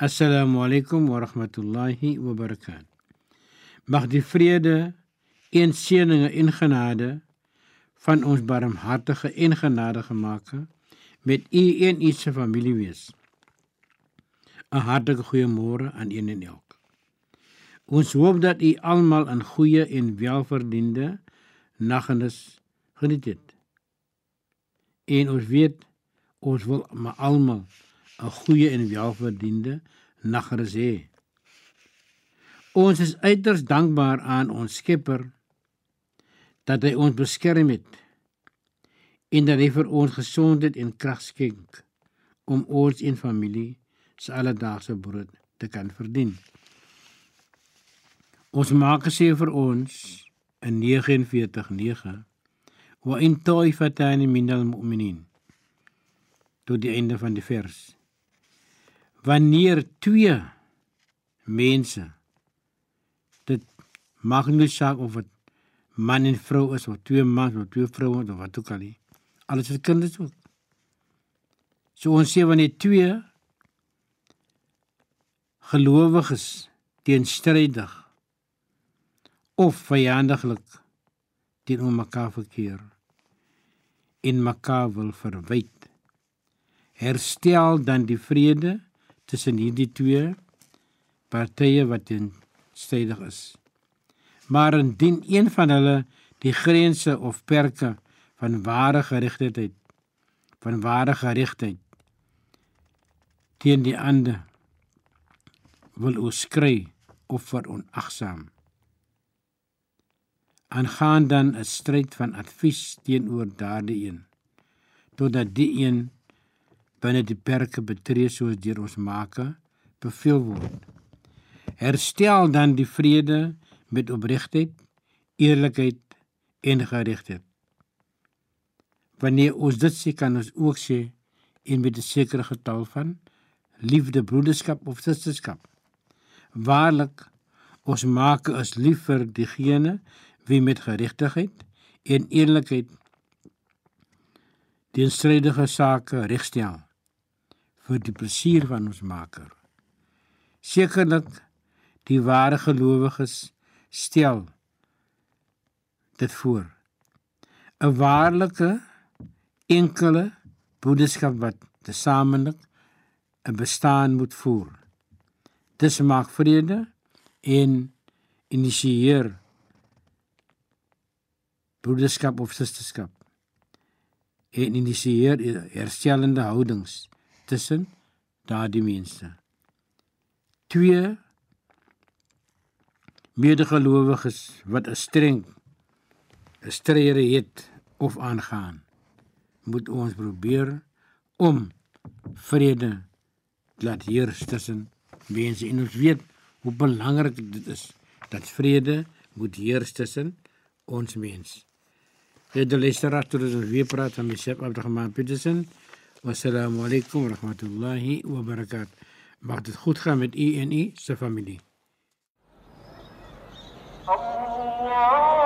Assalamu alaykum wa rahmatullahi wa barakatuh. Mag die vrede en seëninge en genade van ons barmhartige en genadige Maker met u en u se familie wees. 'n Hartlike goeiemôre aan een en elk. Ons hoop dat u almal 'n goeie en welverdiende naggenus geniet het. En ons weet ons wil maar almal 'n goeie en welverdiende naggenus hê. Ons is uiters dankbaar aan ons Skepper dat hy ons beskerm het en dat hy vir ons gesondheid en krag skenk om ons en familie se alledaagse brood te kan verdien. Ons maak gesê vir ons in 49:9 wa in taifatan min almu'minin tot die einde van die vers. Wanneer twee mense dit mag nie saak of dit man en vrou is of twee mans of twee vroue of wat ook al nie. Alles is kinders ook. So ons sê wanneer twee gelowiges teenstrydig of vyandiglik teenoor mekaar verkeer en mekaar wil verwyd. Herstel dan die vrede tussen hierdie twee partye wat teenstrydig is. Maar indien een van hulle die grense of perke van ware geregtigheid van ware geregtigheid teen die ander wil oorskry of veronagsaam aangaan dan 'n stryd van advies teenoor daardie een totdat die een binne die perke betree soos deur ons make beveel word. Herstel dan die vrede met opregtheid eerlikheid en geregtigheid wanneer ons dit sê kan ons ook sê en met 'n sekere getal van liefde broederskap of susterskap waarlik ons make is lief vir diegene wie met geregtigheid en eerlikheid die strydige sake regstel vir die plesier van ons Maker. Sekerlik die ware gelowiges stel dit voor. 'n Waarlike enkele boodskap wat tesamelik 'n bestaan moet voer. Dis maak vrede en initieer broederskap of susterskap en initieer herstellende houdings tussen daardie mense. Twee medegelowiges wat 'n streng 'n strere het of aangaan, moet ons probeer om vrede laat heers tussen mense en ons weet hoe belangrik dit is dat vrede moet heers tussen ons mense. Het de luisteraar tot ons weer praat van myself Abdurrahman Petersen. والسلام عليكم ورحمة الله وبركاته. بعد الخطة من إي إن إي سفاميلي الله